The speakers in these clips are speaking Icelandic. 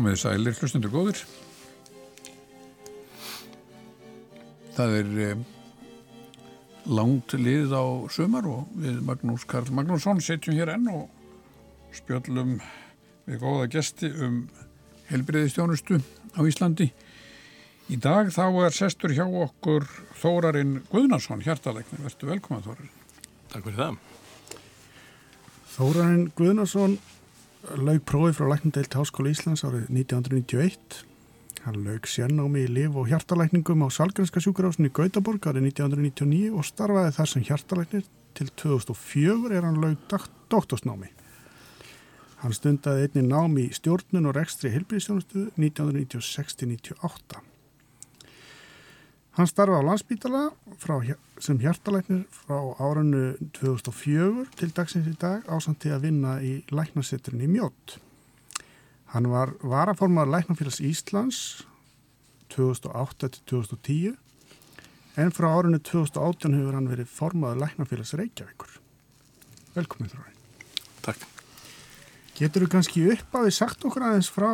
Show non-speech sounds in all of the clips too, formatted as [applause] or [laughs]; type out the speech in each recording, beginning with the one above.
Komið sælir, hlustundur góður. Það er eh, langt lið á sömar og við Magnús Karl Magnússon setjum hér enn og spjöllum við góða gesti um helbriðistjónustu á Íslandi. Í dag þá er sestur hjá okkur Þórarinn Guðnarsson, hjartalegni. Vertu velkomað Þórarinn. Takk fyrir það. Þórarinn Guðnarsson laug prófið frá Læknandeilt Háskóla Íslands árið 1991. Hann laug sérnámi í liv og hjartalækningum á Salgrenska sjúkurásin í Gautaborg árið 1999 og starfaði þar sem hjartalæknir til 2004 er hann laug doktorsnámi. Hann stundaði einni námi í stjórnun og rekstri helbriðsjónustu 1996-98. Hann starfa á landsbítala frá, sem hjartalæknir frá áranu 2004 til dagsins í dag ásandi að vinna í læknasetturinn í mjótt. Hann var varaformar Læknafélags Íslands 2008-2010 en frá árinu 2018 hefur hann verið formaður Læknafélags Reykjavíkur. Velkomin þrjóðin. Takk. Getur þú kannski upp að því sagt okkur aðeins frá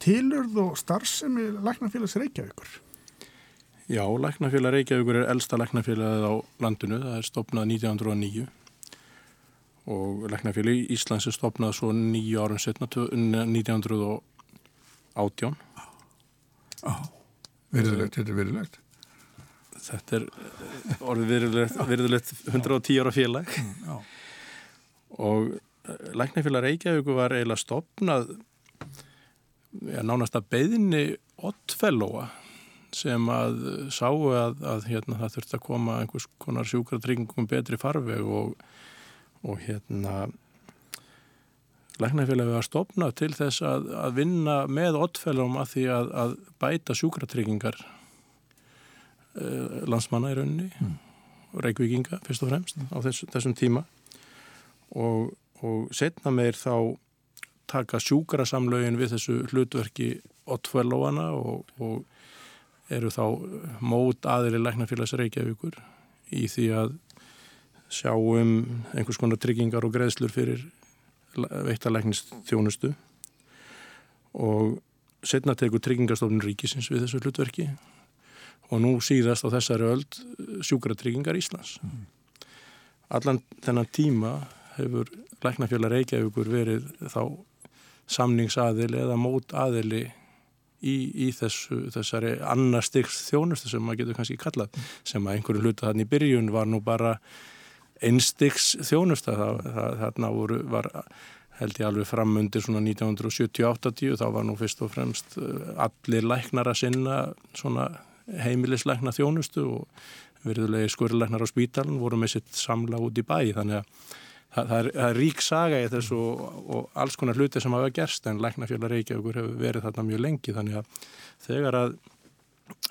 tilurð og starfsemi Læknafélags Reykjavíkur? Já, Læknafélag Reykjavíkur er elsta læknafélagið á landinu, það er stopnað 1909 og Læknafélag Íslands er stopnað svo nýju árum setna, 1918. Já, virðulegt, þetta er virðulegt. Þetta er orðið virðulegt, virðulegt 110 ára félag Já. og Læknafélag Reykjavíkur var eiginlega stopnað ja, nánast að beðinni oddfellóa sem að sáu að, að hérna, það þurfti að koma einhvers konar sjúkratryggingum betri farveg og, og hérna læknafélagi var stopnað til þess að, að vinna með oddfælum að því að, að bæta sjúkratryggingar uh, landsmanna í rauninni mm. reykvíkinga fyrst og fremst á þess, þessum tíma og, og setna meir þá taka sjúkrasamlögin við þessu hlutverki oddfælóana og, og eru þá mót aðri læknafélags Reykjavíkur í því að sjá um einhvers konar tryggingar og greiðslur fyrir veittarlæknistjónustu og setna tegur tryggingarstofnun ríkisins við þessu hlutverki og nú síðast á þessari öld sjúkratryggingar Íslands. Mm. Allan þennan tíma hefur læknafélag Reykjavíkur verið þá samningsaðili eða mót aðili í, í þessu, þessari annar styggs þjónustu sem maður getur kannski kallað sem að einhverju hluta þannig í byrjun var nú bara einstyggs þjónusta. Þarna voru, var held ég alveg framundir svona 1970-80 þá var nú fyrst og fremst uh, allir læknar að sinna svona heimilisleikna þjónustu og verðulegi skurðleiknar á spítalun voru með sitt samla út í bæ. Þannig að það, það, er, það er rík saga í þessu og, og alls konar hluti sem hafa gerst en Læknafjöla Reykjavíkur hefur verið þarna mjög lengi þannig að þegar að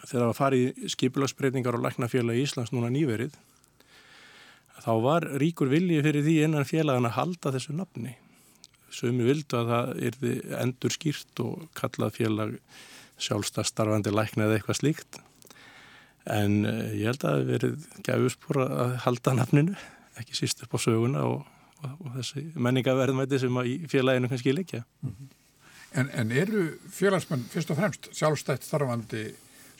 þegar að fara í skipilagsbreytingar og Læknafjöla í Íslands núna nýverið þá var ríkur viljið fyrir því innan félagan að halda þessu nafni. Sumi vildu að það erði endur skýrt og kallað félag sjálfstastarfandi lækna eða eitthvað slíkt. En ég held að það verið gæfuspor að halda nafninu ekki síst upp á söguna og, og, og þessi menningaverðmæti sem í félaginu kannski líkja. Mm -hmm. en, en eru félagsmenn fyrst og fremst sjálfstætt þarfandi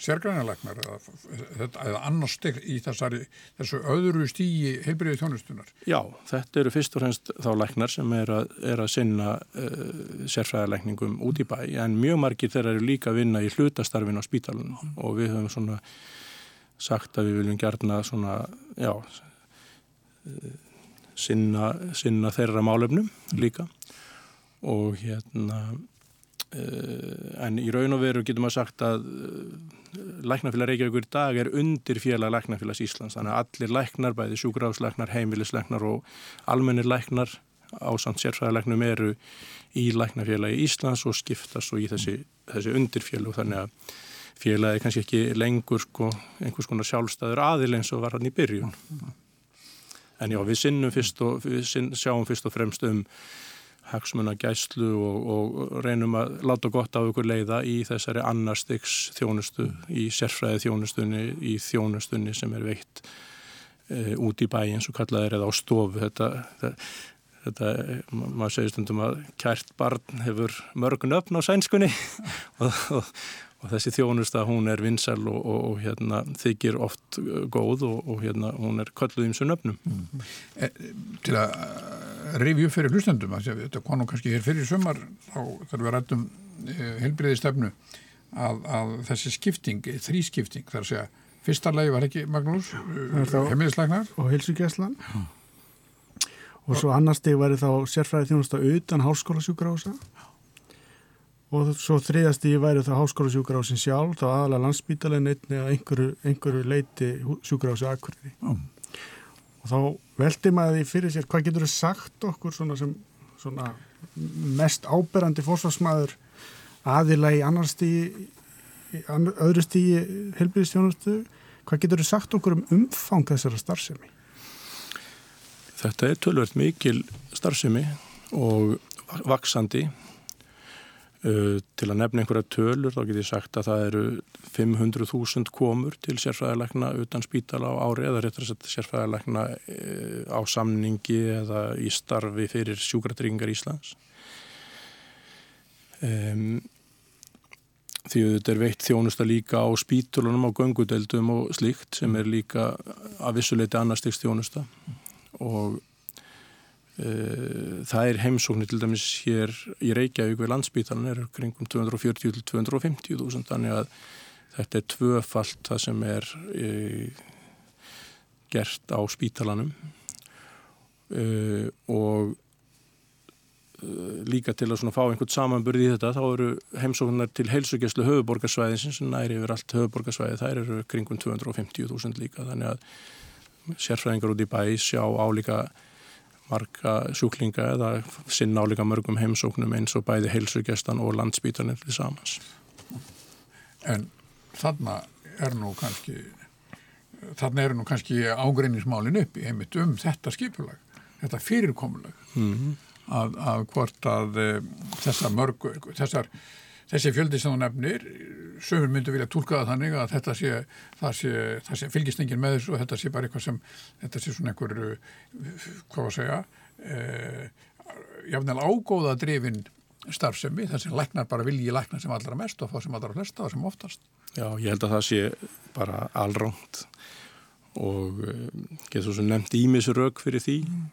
sérgrænalegnar eða, eða annars stygg í þessari, þessu öðru stígi heilbriði þjónustunar? Já, þetta eru fyrst og fremst þá læknar sem er að, er að sinna uh, sérfræðalegningum út í bæ en mjög margir þeirra eru líka að vinna í hlutastarfin á spítalunum mm. og við höfum svona sagt að við viljum gerna svona, já sinna, sinna þeirra málefnum líka. Og hérna uh, en í raun og veru getur maður sagt að uh, Læknafélag Reykjavíkur í dag er undir félag Læknafélags Íslands. Þannig að allir læknar, bæði sjúgráðslæknar, heimilislæknar og almennir læknar á samt sérfræðilegnum eru í Læknafélagi Íslands og skiptast og í þessi, þessi undirfélag þannig að félagi kannski ekki lengur sko, einhvers konar sjálfstæður aðil eins og var hann í byrjun En já, við fyrst og, við sjáum fyrst og fremst um hagsmuna gæslu og, og reynum að láta gott á ykkur leiða í þessari annarstyks þjónustu, í sérfræði þjónustunni, í þjónustunni sem er veitt e, út í bæ eins og kallaðir eða á stofu. Þetta, þetta, ma maður segir stundum að kært barn hefur mörgun öfn á sænskunni [laughs] og, og, og þessi þjónusta hún er vinsal og, og hérna, þykir oft góð og hérna, hún er kölluð um svo nöfnum. Mm. E, til að rifja upp fyrir hlustendum, þetta konum kannski hér fyrir sömar þá þarf við rættum e, helbriði stefnu að, að þessi skipting, þrískipting þar að segja, fyrsta lagi var ekki Magnús, heimilislegnar og hilsugjæslan og svo annar steg væri þá sérfræði þjónusta utan háskólasjúkarása og svo þriðast steg væri þá háskólasjúkarásin sjálf þá aðalega landsbítalinn einni að einhverju, einhverju leiti sjúkarási aðkvörði mm. og þá veldi maður því fyrir sér hvað getur þau sagt okkur svona sem svona mest áberandi fórsvarsmaður aðila í annar stígi öðru stígi helbíðistjónustu hvað getur þau sagt okkur um umfang þessara starfsemi? Þetta er tölvöld mikil starfsemi og vaksandi. Uh, til að nefna einhverja tölur þá get ég sagt að það eru 500.000 komur til sérfræðilegna utan spítala á ári eða réttar að setja sérfræðilegna uh, á samningi eða í starfi fyrir sjúkratryggingar Íslands. Um, því þetta er veitt þjónusta líka á spítulunum á göngudeldum og slíkt sem er líka að vissuleiti annarstegs þjónusta og það er heimsóknir til dæmis hér í Reykjavík við landsbítalan er kringum 240-250 þúsund þannig að þetta er tvöfalt það sem er uh, gert á spítalanum. Uh, og líka til að fá einhvern samanburði í þetta þá eru heimsóknar til heilsugjæslu höfuborgarsvæðin sem næri yfir allt höfuborgarsvæði þær eru kringum 250.000 líka þannig að sérfræðingar út í bæ sjá álíka marga sjúklinga eða sinna álíka mörgum heimsóknum eins og bæði heilsugestan og landsbítanir til samans. En þarna er nú kannski þarna eru nú kannski ágreinismálin upp í einmitt um þetta skipulag, þetta fyrirkomulag mm -hmm. að, að hvort að e, þessar mörg, þessar þessi fjöldi sem þú nefnir sömur myndu vilja tólka það þannig að þetta sé, það sé, það sé fylgistengin með þessu og þetta sé bara eitthvað sem þetta sé svona einhver hvað að segja eh, jáfnveil ágóða drifin starfsemi, þessi læknar bara vilji læknar sem allra mest og það sem allra flesta og sem oftast. Já, ég held að það sé bara allránt og eh, getur svo nefnt ímisrauk fyrir því mm.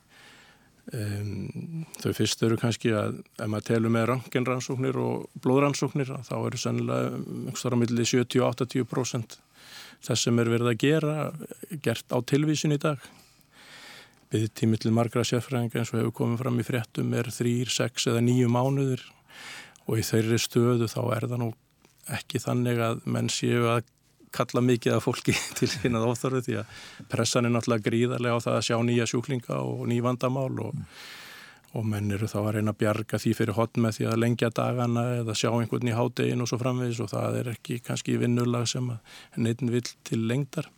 Um, þau fyrst eru kannski að ef maður telur með rangenrannsóknir og blóðrannsóknir þá eru sennilega einhverstara millir 70-80% þess sem er verið að gera gert á tilvísin í dag. Byggðtími til margra sérfræðinga eins og hefur komið fram í fréttum er 3, 6 eða 9 mánuður og í þeirri stöðu þá er það nú ekki þannig að menn séu að kalla mikið af fólki [laughs] til sína óþörðu því að pressan er náttúrulega gríðarlega á það að sjá nýja sjúklinga og ný vandamál og, og menn eru þá að reyna að bjarga því fyrir hotn með því að lengja dagana eða sjá einhvern í hádegin og svo framvegis og það er ekki kannski vinnulag sem neitin vil til lengdar.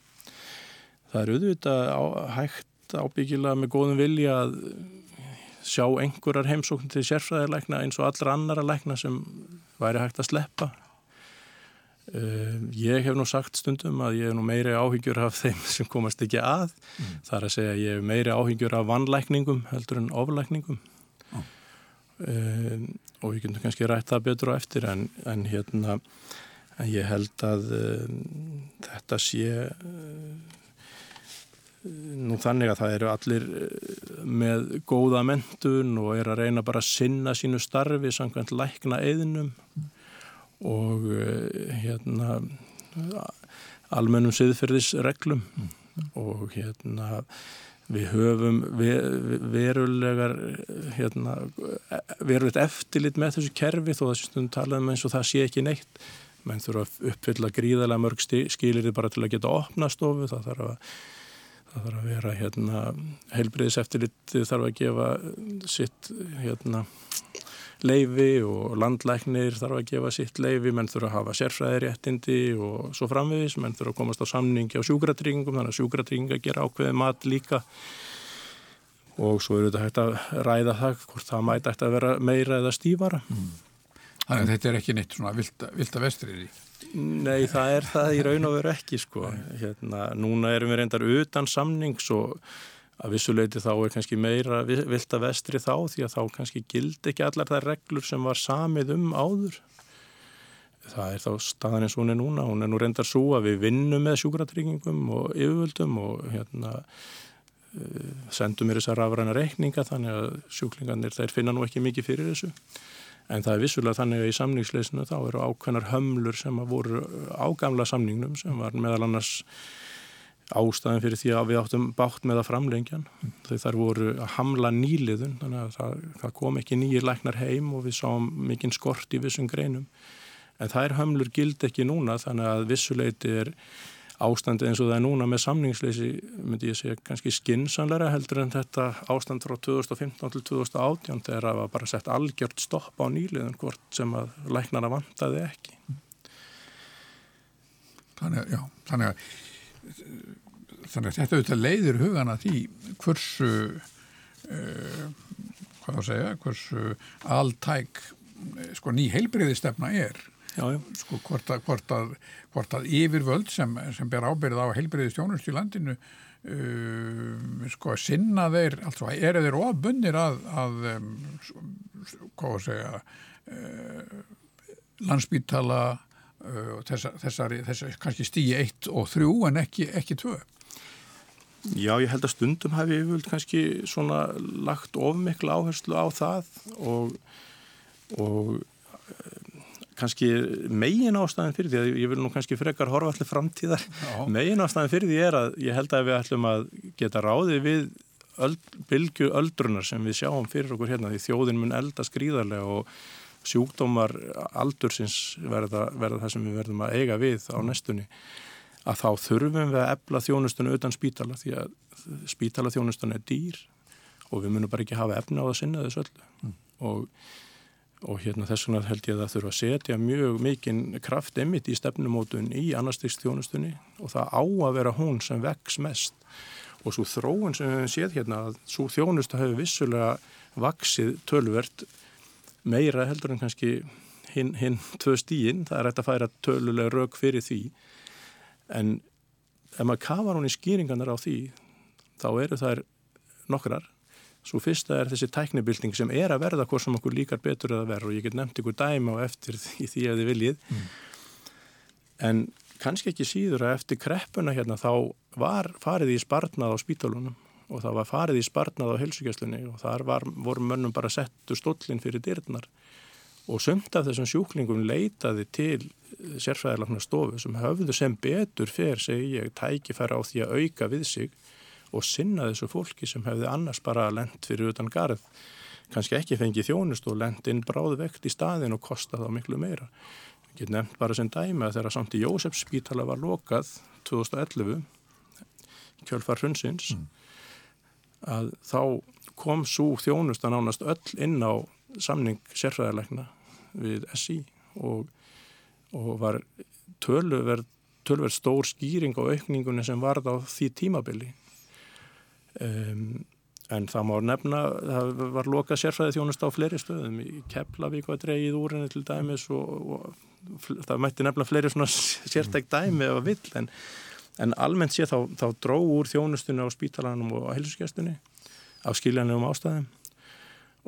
Það er auðvitað á, hægt ábyggilega með góðum vilja að sjá einhverjar heimsókn til sérfræðilegna eins og allra annara lækna sem væri hægt að sleppa ég hef nú sagt stundum að ég hef nú meiri áhyggjur af þeim [laughs] sem komast ekki að mm. það er að segja að ég hef meiri áhyggjur af vannlækningum heldur en oflækningum oh. uh, og við getum kannski rætt það betur á eftir en, en hérna en ég held að uh, þetta sé nú þannig að það eru allir með góða mentun og er að reyna bara að sinna sínu starfi samkvæmt lækna eðinum mm og eh, hérna almennum siðferðisreglum mm. og hérna við höfum verulegar hérna, verulegt eftirlit með þessu kerfi þó að stundum talaðum eins og það sé ekki neitt menn þurfa að uppfylla gríðarlega mörg skilir bara til að geta opna stofu það þarf að, það þarf að vera hérna, heilbriðis eftirlit þarf að gefa sitt hérna leifi og landlæknir þarf að gefa sitt leifi, menn þurfa að hafa sérfræðiréttindi og svo framvegis, menn þurfa að komast á samningi á sjúkratryggingum, þannig að sjúkratrygging ger ákveði mat líka og svo eru þetta hægt að ræða það hvort það mæti hægt að vera meira eða stífara. Mm. Þannig að þetta er ekki neitt svona vilda, vilda vestrið í? Nei, það er það í raun og veru ekki sko. Hérna, núna erum við reyndar utan samnings og að vissuleiti þá er kannski meira vilt að vestri þá því að þá kannski gild ekki allar þær reglur sem var samið um áður. Það er þá staðan eins og hún er núna, hún er nú reyndar svo að við vinnum með sjúkratryggingum og yfirvöldum og hérna uh, sendum mér þessar rafræna reikninga þannig að sjúklingarnir þeir finna nú ekki mikið fyrir þessu. En það er vissulega þannig að í samningsleysinu þá eru ákveðnar hömlur sem voru á gamla samningnum sem var meðal annars ástæðin fyrir því að við áttum bátt með að framlengjan. Þau þar voru að hamla nýliðun, þannig að það, það kom ekki nýjir læknar heim og við sáum mikinn skort í vissum greinum. En það er hömlur gild ekki núna, þannig að vissuleiti er ástandi eins og það er núna með samningsleysi, myndi ég segja, kannski skinsanlega heldur en þetta ástand frá 2015 til 2018 þegar það var bara sett algjört stopp á nýliðun hvort sem að læknara vantaði ekki. Þannig, já, þannig að þannig að þetta auðvitað leiðir hugana því hversu uh, hvað að segja, hversu alltæk eh, sko ný heilbreyðistefna er já, já. sko hvort að, hvort að, hvort að yfirvöld sem, sem ber ábyrð á heilbreyðistjónust í landinu uh, sko að sinna þeir altså eru þeir ofbundir að, að um, hvað að segja uh, landsbítala þessari, þessari, þessari kannski stíi 1 og 3 en ekki 2 Já, ég held að stundum hef ég völd kannski svona lagt ofmikla áherslu á það og, og eh, kannski megin ástæðin fyrir því að ég vil nú kannski frekar horfa allir framtíðar Já. megin ástæðin fyrir því er að ég held að við ætlum að geta ráði við öld, bylgu öldrunar sem við sjáum fyrir okkur hérna því þjóðin mun elda skrýðarlega og sjúkdómar aldursins verða, verða það sem við verðum að eiga við á næstunni að þá þurfum við að ebla þjónustunum utan spítala því að spítala þjónustunum er dýr og við munum bara ekki hafa efna á að sinna þessu öllu. Mm. og, og hérna þess vegna held ég að það þurfa að setja mjög mikinn kraft emitt í stefnumótun í annarstiks þjónustunni og það á að vera hún sem vex mest. Og svo þróun sem við hefum séð hérna að svo þjónustu hefur vissulega vaksið tölvert meira heldur en kannski hinn hin tvö stíin, það er hægt að færa tölulega rauk fyrir því. En ef maður kafar hún í skýringarnar á því þá eru þær nokkrar. Svo fyrsta er þessi tæknibilding sem er að verða hvort sem okkur líkar betur að verða og ég get nefnt ykkur dæma og eftir [laughs] því, því að þið viljið. Mm. en kannski ekki síður að eftir kreppuna hérna þá var farið í spartnað á spítalunum og það var farið í spartnað á helsugjastlunni og þar var, voru mönnum bara settu stóllin fyrir dyrnar og sömt af þessum sjúklingum leitaði til sérfræðilagnar stofu sem höfðu sem betur fer, segi ég, tækifæra á því að auka við sig og sinna þessu fólki sem hefði annars bara lent fyrir utan garð, kannski ekki fengið þjónust og lent inn bráðvekt í staðin og kosta þá miklu meira. Ég get nefnt bara sem dæmi að þegar samt í Jósefsspítala var lokað 2011, kjölfar hrunsins, mm. Að þá kom svo þjónustan ánast öll inn á samning sérfræðilegna við SI og og var tölverð, tölverð stór skýring á aukningunni sem varð á því tímabili. Um, en það má nefna það var loka sérfræði þjónust á fleiri stöðum. Í Keflavík var dreigið úr henni til dæmis og, og það mætti nefna fleiri svona sérstæk dæmi eða vill en, en almennt sé þá, þá dró úr þjónustunni á spítalanum og á helsuskestunni af skiljanlegum ástæðum.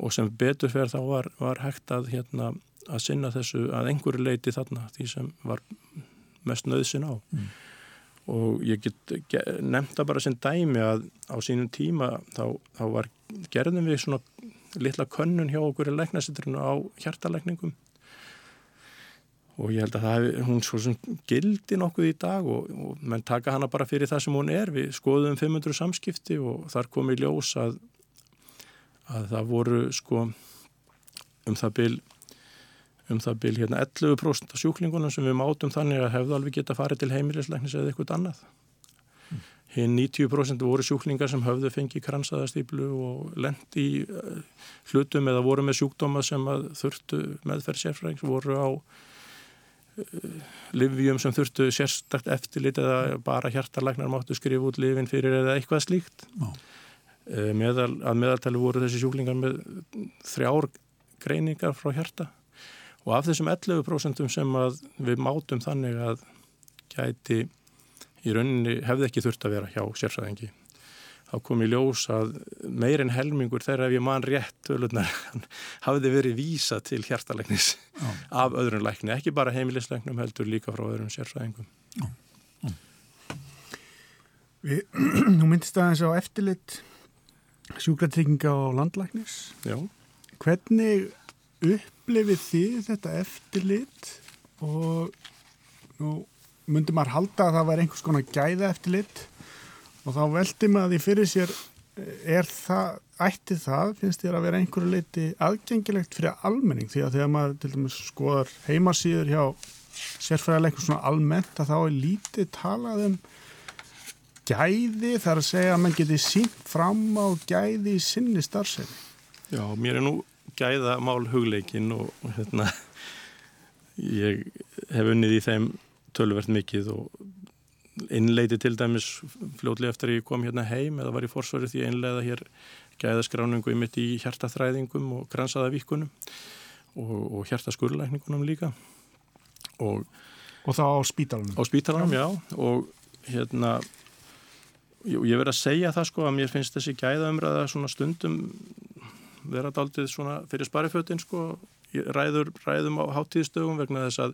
Og sem betur fyrir þá var, var hægt að hérna að sinna þessu að einhverju leiti þarna því sem var mest nöðsin á. Mm. og ég get nefnda bara sem dæmi að á sínum tíma þá, þá var, gerðum við svona litla könnun hjá okkur í læknasitrinu á hjartalækningum og ég held að það hún svo sem gildi nokkuð í dag og, og menn taka hana bara fyrir það sem hún er við skoðum 500 samskipti og þar kom í ljós að að það voru sko um það byl um það byrj hérna 11% af sjúklingunum sem við mátum þannig að hefðu alveg geta farið til heimilisleiknis eða eitthvað annað. Mm. Hinn 90% voru sjúklingar sem höfðu fengið kransaðastýplu og lendi í uh, hlutum eða voru með sjúkdóma sem þurftu meðferð sérfræðings, voru á livjum sem þurftu sérstakt eftirlit eða bara hjartalæknar máttu skrifa út livin fyrir eða eitthvað slíkt. Uh, meðal, að meðaltali voru þessi sjúklingar með þrjár greiningar frá hjarta. Og af þessum 11% sem við mátum þannig að gæti í rauninni hefði ekki þurft að vera hjá sérfræðingi þá kom í ljós að meirinn helmingur þegar ef ég man rétt tölunar [laughs] hafði verið vísa til hjartalegnis Já. af öðrun lækni, ekki bara heimilislegnum heldur líka frá öðrum. Já. Við, [clears throat] nú myndist aðeins á eftirlit sjúkratrygginga og landlæknis. Já. Hvernig upplifið þið þetta eftirlit og nú myndi maður halda að það var einhvers konar gæða eftirlit og þá veldi maður því fyrir sér er það, ætti það finnst þér að vera einhverju leiti aðgengilegt fyrir almenning því að þegar maður til dæmis skoðar heimasýður hjá sérfæðilegur svona almennt að þá er lítið talað um gæði þar að segja að mann geti sínt fram á gæði í sinni starfsefni. Já, mér er nú gæða mál hugleikin og, og hérna ég hef unnið í þeim tölverð mikið og innleiti til dæmis fljóðlega eftir að ég kom hérna heim eða var í forsvaru því að innleiða hér gæðaskráningu í mitt í hjartaþræðingum og gransaðavíkunum og, og hjartaskurlækningunum líka. Og, og þá á spítalunum á spítalunum, já. og hérna ég verði að segja það sko að mér finnst þessi gæðaumræða svona stundum vera daldið svona fyrir sparifötin sko. Ræður, ræðum á háttíðstögum vegna þess að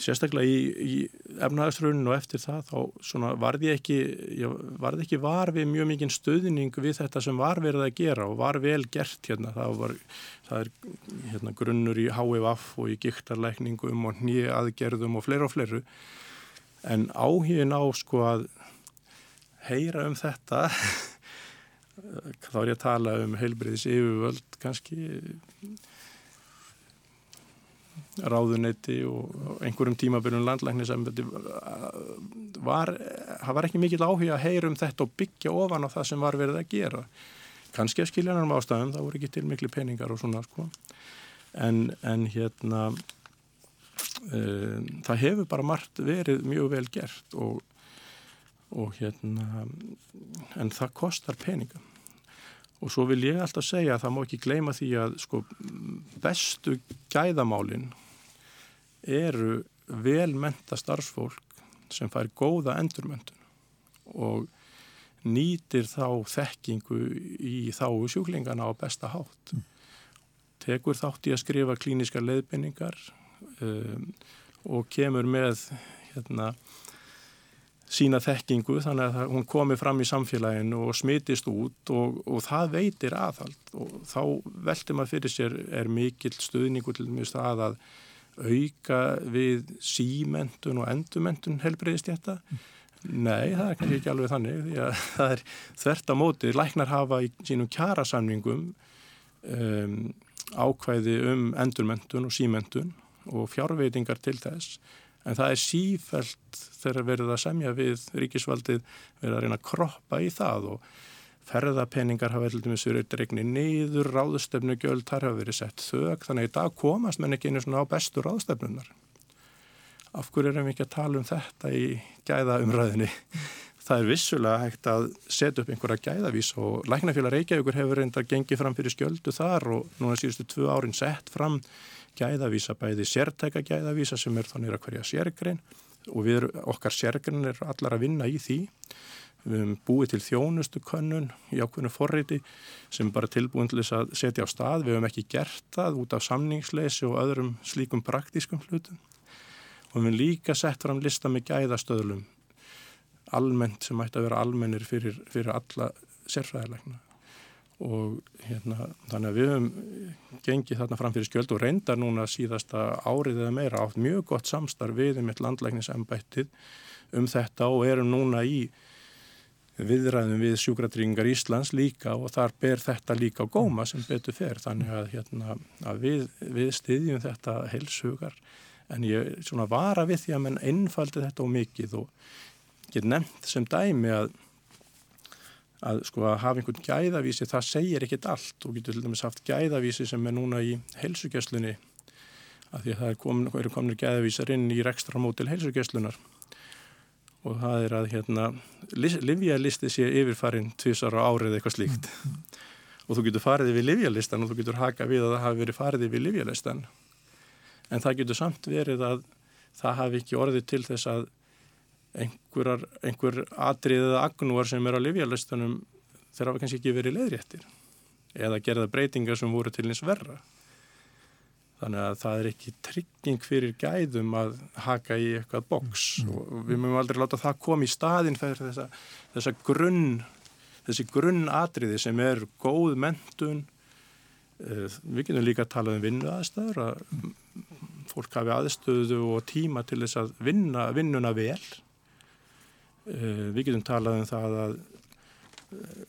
sérstaklega í, í efnahagsraunin og eftir það þá varði ekki, varði ekki var við mjög mikinn stöðning við þetta sem var verið að gera og var vel gert hérna, það, var, það er hérna, grunnur í HVF og í gíktarleikningum og nýja aðgerðum og fleira og fleiru en áhugin á sko að heyra um þetta [laughs] þá er ég að tala um heilbriðis yfirvöld kannski ráðunetti og einhverjum tímabyrjum landlæknis var, það var ekki mikill áhuga að heyra um þetta og byggja ofan á það sem var verið að gera kannski að skilja hann um ástæðum það voru ekki til miklu peningar og svona sko. en, en hérna uh, það hefur bara margt verið mjög vel gert og, og hérna en það kostar peninga og svo vil ég alltaf segja að það má ekki gleyma því að sko bestu gæðamálinn eru velmenta starfsfólk sem fær góða endurmöntun og nýtir þá þekkingu í þáu sjúklingana á besta hátt. Mm. Tekur þátt í að skrifa klíniska leiðbynningar um, og kemur með hérna, sína þekkingu þannig að hún komi fram í samfélaginu og smitist út og, og það veitir aðhald og þá veldur maður fyrir sér er mikill stuðningu til mjög stað að auka við símentun og endurmentun helbreyðist þetta? Mm. Nei, það er kannski ekki alveg þannig því að [laughs] það er þvert á móti. Læknar hafa í sínum kjarasamningum um, ákvæði um endurmentun og símentun og fjárveitingar til þess en það er sífælt þegar verið að semja við ríkisvaldið verið að reyna að kroppa í það og ferðapenningar hafa til dæmis verið dregni niður, ráðstöfnugjöld þar hafa verið sett þög, þannig að í dag komast menn ekki einu svona á bestu ráðstöfnunar. Af hverju erum við ekki að tala um þetta í gæðaumræðinni? [laughs] Það er vissulega hægt að setja upp einhverja gæðavís og Læknafélag Reykjavíkur hefur reyndar gengið fram fyrir skjöldu þar og núna síðustu tvö árin sett fram gæðavísa bæði sértæka gæðavísa sem er þannig að hverja sérgrein og við, okkar sérgrein er allar að vinna í því Við hefum búið til þjónustu könnun í ákveðinu forreiti sem bara tilbúin til þess að setja á stað. Við hefum ekki gert það út af samningsleysi og öðrum slíkum praktískum hlutum. Og við hefum líka sett fram lista með gæðastöðlum almennt sem ætti að vera almennir fyrir, fyrir alla sérfræðilegna. Og hérna, þannig að við hefum gengið þarna fram fyrir skjöld og reyndar núna síðasta árið eða meira átt mjög gott samstarf við um eitt landlæknisembættið um þetta og erum núna í viðræðum við sjúkratryggingar Íslands líka og þar ber þetta líka á góma sem betur fer. Þannig að, hérna, að við, við styðjum þetta helsugar en ég svona vara við því að menn einfaldi þetta og mikið og get nefnt sem dæmi að að sko að hafa einhvern gæðavísi það segir ekkit allt. Og getur til dæmis haft gæðavísi sem er núna í helsugjastlunni að því að það er komin, er komin gæðavísar inn í rekstramótil helsugjastlunar og það er að hérna, livjalisti sé yfirfarin tvísar á árið eitthvað slíkt. Mm. og þú getur farið yfir livjalistan og þú getur haka við að það hafi verið farið yfir livjalistan en það getur samt verið að það hafi ekki orðið til þess að einhver, einhver atriðið agnúar sem er á livjalistunum þeir hafa kannski ekki verið leiðréttir eða gerða breytingar sem voru til eins verra. Þannig að það er ekki trygging fyrir gæðum að haka í eitthvað boks mm. og við mögum aldrei láta það koma í staðin fyrir þessa, þessa grunn, þessi grunnatriði sem er góð mentun. Eh, við getum líka að tala um vinnu aðstöður, að fólk hafi aðstöðu og tíma til þess að vinna vinnuna vel. Eh, við getum talað um það að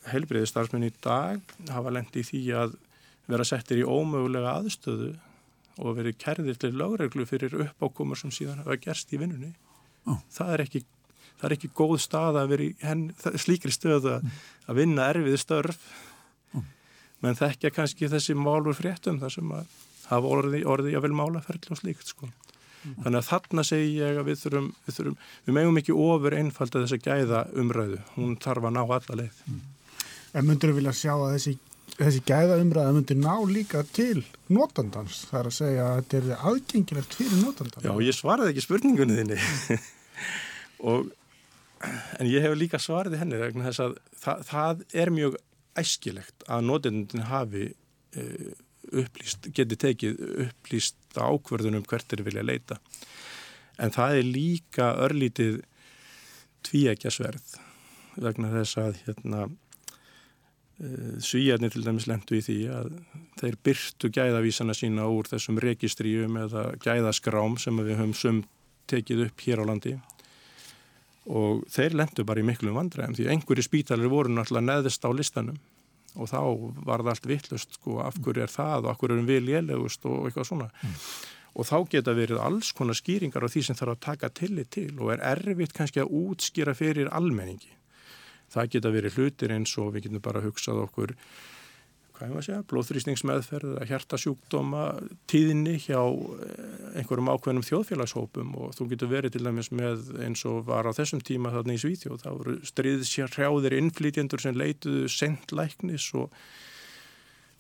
helbriði starfsmenn í dag hafa lendi í því að vera settir í ómögulega aðstöðu og verið kerðir til lögreglu fyrir uppákomur sem síðan hafa gerst í vinnunni. Oh. Það, er ekki, það er ekki góð stað að vera í henn, slíkri stöðu að, að vinna erfiði störf oh. menn þekkja kannski þessi málur fréttum þar sem að hafa orði, orði að vel málaferðli og slíkt sko. Þannig að þarna segi ég að við þurfum, við þurfum, við megum ekki ofur einfalda þess að gæða umræðu. Hún þarf að ná alla leið. Mm. En myndur þú vilja sjá að þessi, þessi gæða umræða myndir ná líka til notandans? Það er að segja að þetta er aðgengilegt fyrir notandans. Já, ég svaraði ekki spurningunni þinni. [laughs] Og, en ég hef líka svaraði henni vegna þess að það, það er mjög æskilegt að notandin hafi uh, upplýst, geti tekið upplýst ákverðunum hvert er vilja leita. En það er líka örlítið tvíækjasverð vegna þess að hérna Eh, Svíjarnir til dæmis lendu í því að þeir byrtu gæðavísana sína úr þessum registríum eða gæðaskrám sem við höfum sum tekið upp hér á landi og þeir lendu bara í miklum vandræðum því einhverju spítalir voru náttúrulega neðist á listanum og þá var það allt vittlust sko af hverju er það og af hverju erum við lélegust og eitthvað svona. Mm. og þá geta verið alls konar skýringar á því sem þarf að taka tillit til og er erfitt kannski að útskýra fyrir almenningi. Það geta verið hlutir eins og við getum bara hugsað okkur er blóðþrýsningsmeðferð eða hjertasjúkdóma tíðinni hjá eh, einhverjum ákveðnum þjóðfélagshópum og þú getur verið til dæmis með eins og var á þessum tíma þarna í Svíþjóð, það voru stríðsjárhjáðir innflytjendur sem leituðu sendlæknis og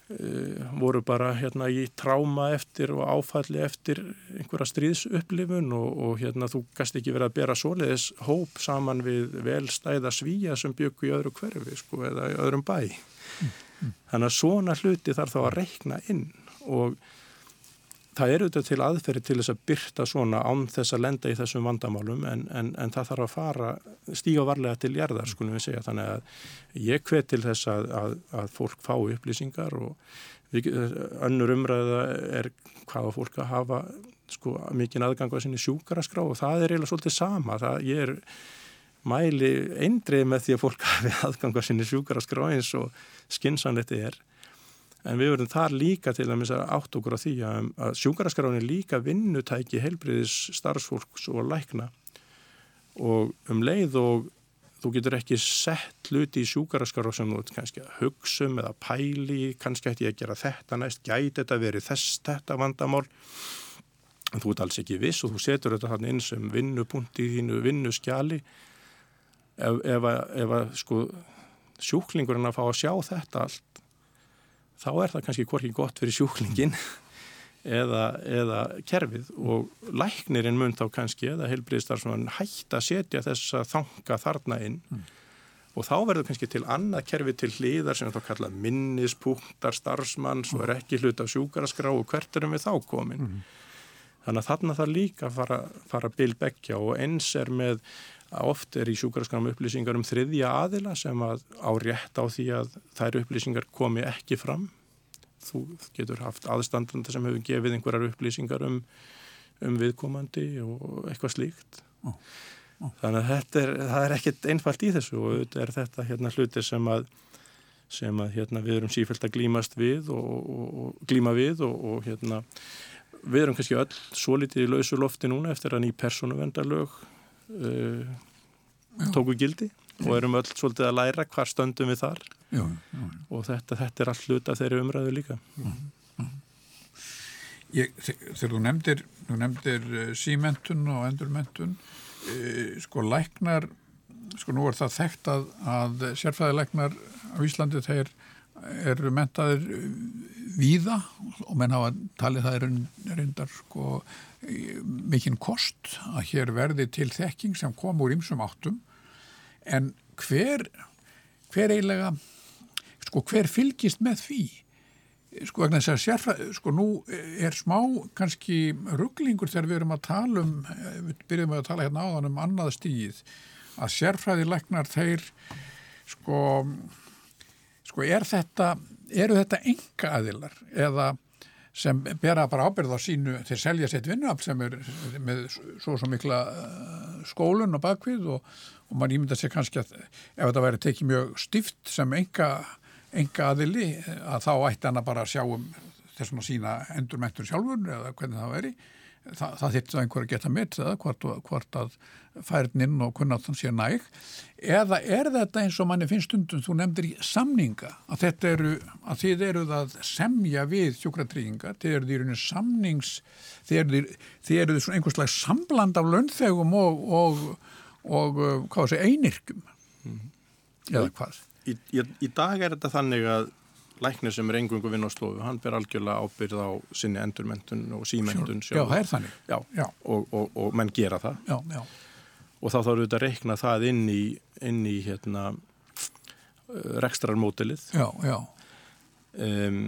Uh, voru bara hérna í tráma eftir og áfalli eftir einhverja stríðsupplifun og, og hérna þú gæst ekki verið að bera svoleiðis hóp saman við velstæða svíja sem byggu í öðru hverfi sko eða í öðrum bæ. Mm, mm. þannig að svona hluti þarf þá að reikna inn og það eru þetta til aðferði til þess að byrta svona án þess að lenda í þessum vandamálum en, en, en það þarf að fara stíga varlega til gerðar skulum við segja þannig að ég hvet til þess að, að, að fólk fá upplýsingar og við, önnur umræða er hvaða fólk að hafa sko mikinn aðgang á sinni sjúkaraskrá og það er eiginlega svolítið sama það ég er mæli eindrið með því að fólk [laughs] hafi aðgang á sinni sjúkaraskrá eins og skinsanlegt er. En við verðum þar líka til að átt okkur á því að, að sjúkaraskráin er líka vinnutæki helbriðis starfsfólks og lækna. Og um leið og þú getur ekki sett hluti í sjúkaraskrá sem þú kannski að hugsa um eða pæli, kannski ætti ég að gera þetta næst, gæti þetta verið þess þetta vandamál? En þú ert alls ekki viss og þú setur þetta hann inn sem vinnupunkt í þínu vinnuskjali ef, ef, ef sko sjúklingurinn að fá að sjá þetta allt þá er það kannski hvorki gott fyrir sjúklingin [laughs] eða, eða kerfið og læknirinn mun þá kannski eða heilbriðstarfsmann hægt að setja þess að þanga þarna inn mm. og þá verður kannski til annað kerfið til hlýðar sem þá kalla minnispunktar starfsmanns mm. og er ekki hlut af sjúkaraskrá og hvert erum við þá komin. Mm. Þannig að þarna þarf líka að fara, fara bilbeggja og eins er með að oft er í sjúkarskram upplýsingar um þriðja aðila sem að á rétt á því að þær upplýsingar komi ekki fram. Þú getur haft aðstandanda sem hefur gefið einhverjar upplýsingar um, um viðkomandi og eitthvað slíkt. Oh. Oh. Þannig að er, það er ekkert einfalt í þessu og þetta er þetta hérna hluti sem að, sem að hérna, við erum sífælt að glímast við og, og, og glíma við og, og hérna, við erum kannski öll svo litið í lausu lofti núna eftir að ný persónuvendarlög uh, tóku gildi og erum öll svolítið að læra hvar stöndum við þar. Já, já. og þetta, þetta er allt hluta þeirri umræðu líka. Ég, Þegar þú nefndir, nefndir uh, símentun og endurmentun uh, sko læknar sko nú er það þekkt að, að sérfæðilegnar á Íslandi þeir eru mentaðir víða og menn hafa talið það er reyndar sko mikinn kost að hér verði til þekking sem kom úr ymsum áttum. En hver hver eiginlega sko hver fylgist með því? Sko vegna þess að sérfræð sko nú er smá kannski rugglingur þegar við erum að tala um við byrjum að tala hérna áðan um annað stíð að sérfræðilegnar þeir sko sko er þetta eru þetta enga aðilar eða sem bera bara ábyrð á sínu þeir selja sitt vinnuafl sem er með svo svo mikla skólun og bakvið og, og mann ímynda sér kannski að ef þetta væri tekið mjög stift sem enga, enga aðili að þá ætti hann að bara sjá um þessum að sína endurmentur sjálfur eða hvernig það veri Þa, það þýtti að einhver að geta mitt eða hvort, hvort að færninn og kunnáttan sé næg. Eða er þetta eins og manni finnst stundum þú nefndir í samninga að þetta eru að þið eruð að semja við sjúkratrýingar, þið eruð í rauninu samnings þið eruð, þið eruð svona einhvers slags sambland af launþegum og, og, og hvað sé einirkum mm. eða hvað? Í, í, í dag er þetta þannig að læknir sem er engungu vinn á stofu, hann ber algjörlega ábyrð á sinni endurmentun og símentun Já, það er þannig. Já, já. Og, og, og menn gera það. Já, og þá þarf við að reikna það inn í, inn í hérna, rekstrarmótilið um,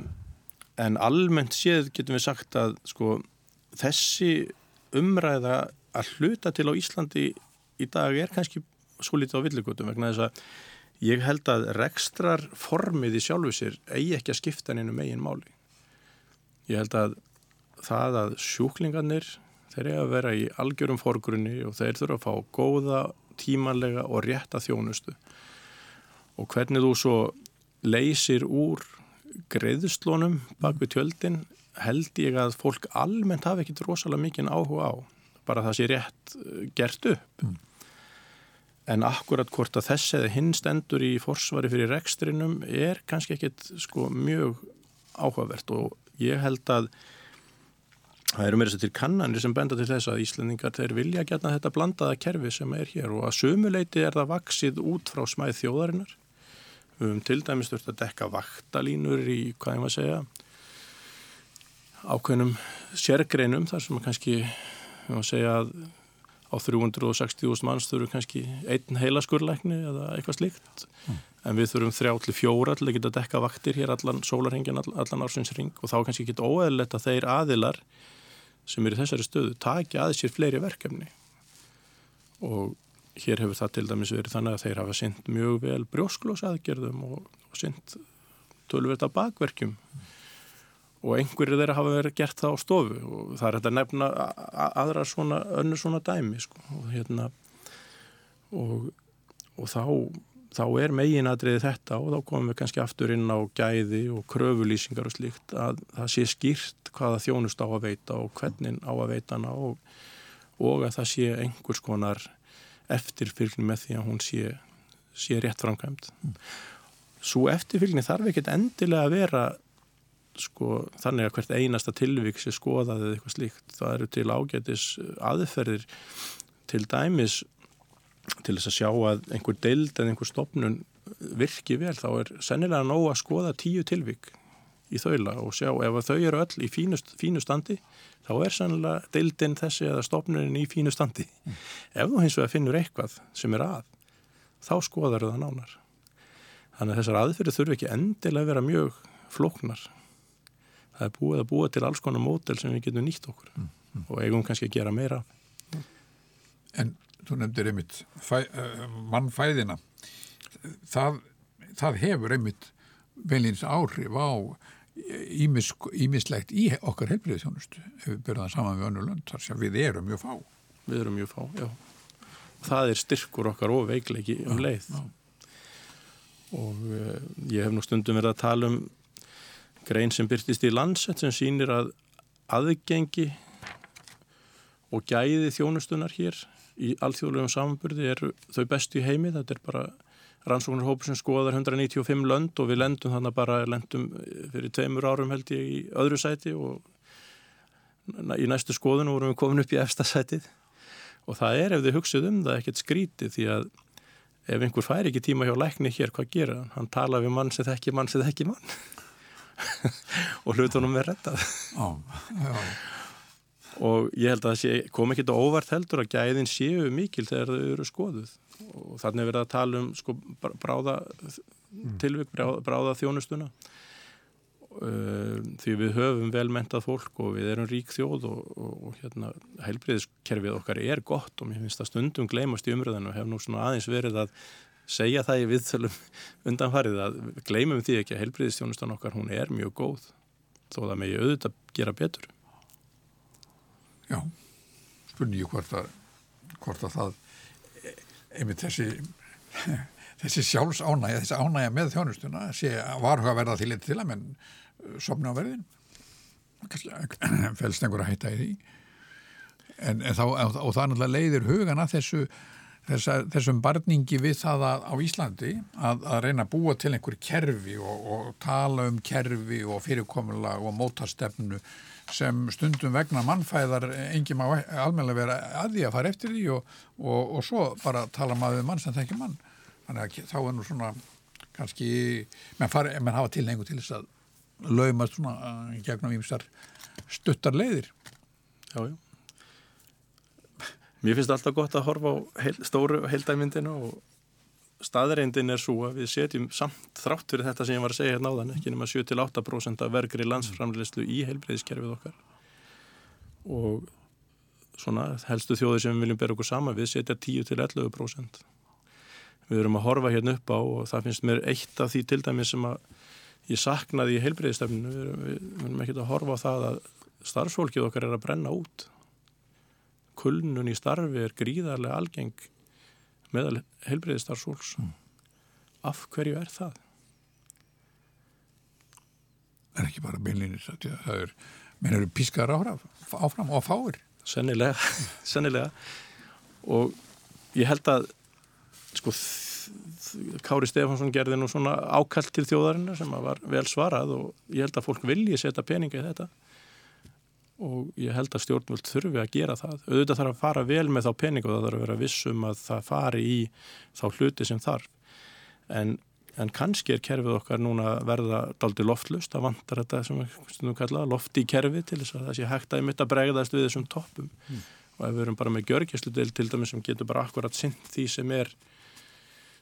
en almennt séð getum við sagt að sko, þessi umræða að hluta til á Íslandi í dag er kannski svo lítið á villigutum vegna þess að Ég held að rekstrar formið í sjálfu sér eigi ekki að skipta nynnu megin máli. Ég held að það að sjúklingarnir þeir eru að vera í algjörum forgrunni og þeir þurfa að fá góða, tímanlega og rétta þjónustu. Og hvernig þú svo leysir úr greiðslónum bak við tjöldin held ég að fólk almennt hafi ekkit rosalega mikið áhuga á. Bara það sé rétt gert upp. Mm. En akkurat hvort að þess eða hinn stendur í forsvari fyrir rekstrinum er kannski ekkit sko mjög áhugavert og ég held að það eru mér þess að til kannanir sem benda til þess að Íslandingar þeir vilja gætna þetta blandaða kerfi sem er hér og að sömuleiti er það vaksið út frá smæð þjóðarinnar. Við höfum til dæmis þurft að dekka vaktalínur í, hvað ég maður segja, ákveðnum sérgreinum þar sem að kannski, við maður segja að á 360.000 manns þurfum kannski einn heilaskurleikni eða eitthvað slíkt. Mm. en við þurfum þrjá til fjóra til að geta dekka vaktir hér allan sólarhengin, allan ársinsring og þá kannski ekki óeðlegt að þeir aðilar sem eru í þessari stöðu taki að sér fleiri verkefni. Og hér hefur það til dæmis verið þannig að þeir hafa synd mjög vel brjósklósaðgerðum og, og synd tölverta bakverkjum. Mm og einhverju þeirra hafa verið gert það á stofu og það er þetta nefna aðra svona, önnur svona dæmi sko. og hérna og, og þá, þá er meginadriði þetta og þá komum við kannski aftur inn á gæði og kröfulýsingar og slíkt að það sé skýrt hvaða þjónust á að veita og hvernig á að veita hana og, og að það sé einhvers konar eftirfylgni með því að hún sé, sé rétt framkvæmt. Mm. Svo eftirfylgni þarf ekkert endilega að vera sko, þannig að hvert einasta tilvík sé skoðað eða eitthvað slíkt. Það eru til ágætis aðferðir til dæmis til þess að sjá að einhver deild en einhver stopnun virki vel þá er sennilega nóg að skoða tíu tilvík í þaula og sjá ef þau eru öll í fínust, fínu standi þá er sennilega deildin þessi eða stopnunin í fínu standi. Mm. Ef þú hins vegar finnur eitthvað sem er að þá skoðar það nánar. Þannig að þessar aðferði þurfi ekki endilega að vera mjög flóknar það er búið að búa til alls konar mótel sem við getum nýtt okkur mm, mm. og eigum kannski að gera meira. En þú nefndir einmitt fæ, uh, mannfæðina. Það, það hefur einmitt velins áhrif á ímislegt í okkar helbriðsjónustu ef við það saman við önnu lönd þar sem við erum mjög fá. Við erum mjög fá, já. Það er styrkur okkar og veikleiki um leið. já, já. og uh, ég hef nú stundum verið að tala um grein sem byrtist í landsett sem sýnir að aðgengi og gæði þjónustunar hér í alþjóðlegum samanburði er þau bestu í heimi, þetta er bara rannsóknarhópu sem skoðar 195 lönd og við lendum þannig bara lendum fyrir tveimur árum held ég í öðru sæti og í næstu skoðun vorum við komin upp í efsta sætið. Og það er ef þið hugsið um það ekkert skrítið því að ef einhver fær ekki tíma hjá lækni hér, hvað gera? Hann? Tala við mann sem þekki mann sem þekki mann [laughs] og hlutunum er rettað Já, já, og ég held að það sé, kom ekki þetta óvart heldur að gæðin séu mikil þegar þau eru skoðuð. Og þannig er verið að tala um sko, bráða tilvík, bráða, bráða þjónustuna uh, því við höfum velmentað fólk og við erum rík þjóð og, og, og hérna heilbriðiskerfið okkar er gott og mér finnst það stundum gleymast í umröðinu og hef nú svona aðeins verið að segja það í viðþölum [laughs] undanfarið að gleymum því ekki að heilbriðistjónustan okkar hún er mjög góð þó það megi auðvitað gera betur já. Spurningi hvort að, hvort að það, einmitt þessi, [laughs] þessi sjálfs ánægja, þessi ánægja með þjónustuna sé varhuga verða til eitt til að menn sopna á verðin. [clears throat] Fælst einhver að hætta í því. En, en þá, og það er náttúrulega leiðir hugan að þessu Þessa, þessum barningi við það að, á Íslandi að, að reyna að búa til einhver kerfi og, og tala um kerfi og fyrirkomulag og mótastefnu sem stundum vegna mannfæðar enginn má almenlega vera að því að fara eftir því og, og, og svo bara tala maður mann sem það ekki mann þannig að þá er nú svona kannski, menn, fari, menn hafa tilhengu til þess að laumast svona uh, gegnum ímstar stuttar leiðir Jájú já. Mér finnst alltaf gott að horfa á heil, stóru heildæmyndinu og staðreindin er svo að við setjum samt þrátt fyrir þetta sem ég var að segja hérna á þann ekki nema 7-8% af vergri landsframleyslu í heilbreyðiskerfið okkar. Og svona helstu þjóði sem við viljum bera okkur sama við setja 10-11% við erum að horfa hérna upp á og það finnst mér eitt af því til dæmi sem að ég saknaði í heilbreyðistefninu við erum, erum ekki að horfa á það að starfsfólkið okkar er að brenna út kulnun í starfi er gríðarlega algeng meðal helbreyði starfsfólks. Mm. Af hverju er það? Það er ekki bara beinlinni, það er, menn eru pískar áfram, áfram og fáir. Sennilega, [laughs] sennilega. Og ég held að, sko, Kári Stefansson gerði nú svona ákallt til þjóðarinnar sem var vel svarað og ég held að fólk vilji setja peninga í þetta og ég held að stjórnvöld þurfi að gera það. Auðvitað þarf að fara vel með þá pening og það þarf að vera vissum að það fari í þá hluti sem þarf. En, en kannski er kerfið okkar núna verða daldi loftlust, það vantar þetta sem við kallaðum lofti í kerfi til þess að það sé hægt að mitt að bregðast við þessum toppum. Mm. Og ef við erum bara með gjörgjæslu til dæmis sem getur bara akkurat sint því sem er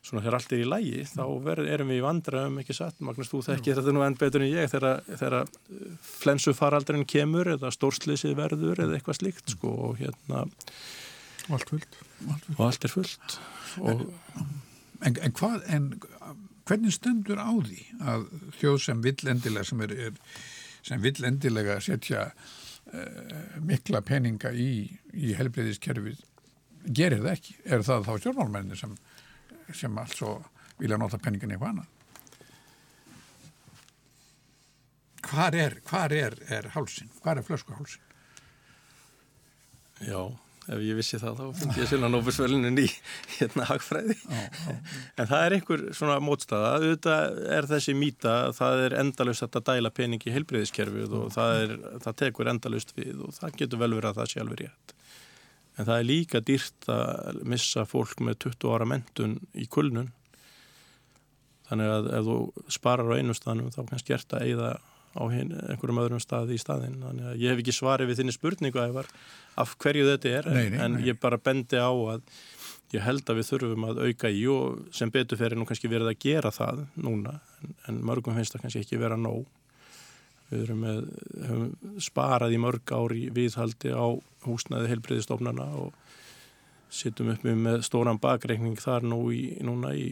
svona þegar allt er í lægi þá ver, erum við í vandraðum ekki satt Magnús, þú þekkir þetta nú enn betur en ég þegar, þegar uh, flensufaraldrin kemur eða stórslýsið verður eða eitthvað slíkt sko og hérna og allt fullt. Og allt er fullt. Og, en, en hvað en hvernig stendur á því að þjóð sem vill endilega sem, er, er, sem vill endilega setja uh, mikla peninga í, í helbreyðiskerfið gerir það ekki, er það þá stjórnmálmenni sem sem altså vilja nota penningin í hvaðna. Hvar er, hvar er, er hálsin? Hvar er flöskuhálsin? Já, ef ég vissi það þá finnst ég svona nófusvelunin í hérna hagfræði. Já, já. [laughs] En það er einhver svona mótstaða. Auðvitað er þessi mýta, það er endalust að dæla pening í heilbreyðiskerfið og það, er, það tekur endalust við og það getur vel verið að það sé alveg rétt. En það er líka dýrt að missa fólk með 20 ára mentun í kulnun. Þannig að ef þú sparar á einu staðnum þá kannski gert að eigða á hin, einhverjum öðrum staði í staðin. Þannig að ég hef ekki svarið við þinni spurningu ævar af hverju þetta er nei, nei, en nei. ég bara bendi á að ég held að við þurfum að auka í og sem betur fyrir nú kannski verið að gera það núna en, en mörgum finnst það kannski ekki vera nóg. Við erum með, höfum sparað í mörg ári viðhaldi á húsnaði helbriðistofnana og sittum upp með stóran bakreikning þar nú í, núna í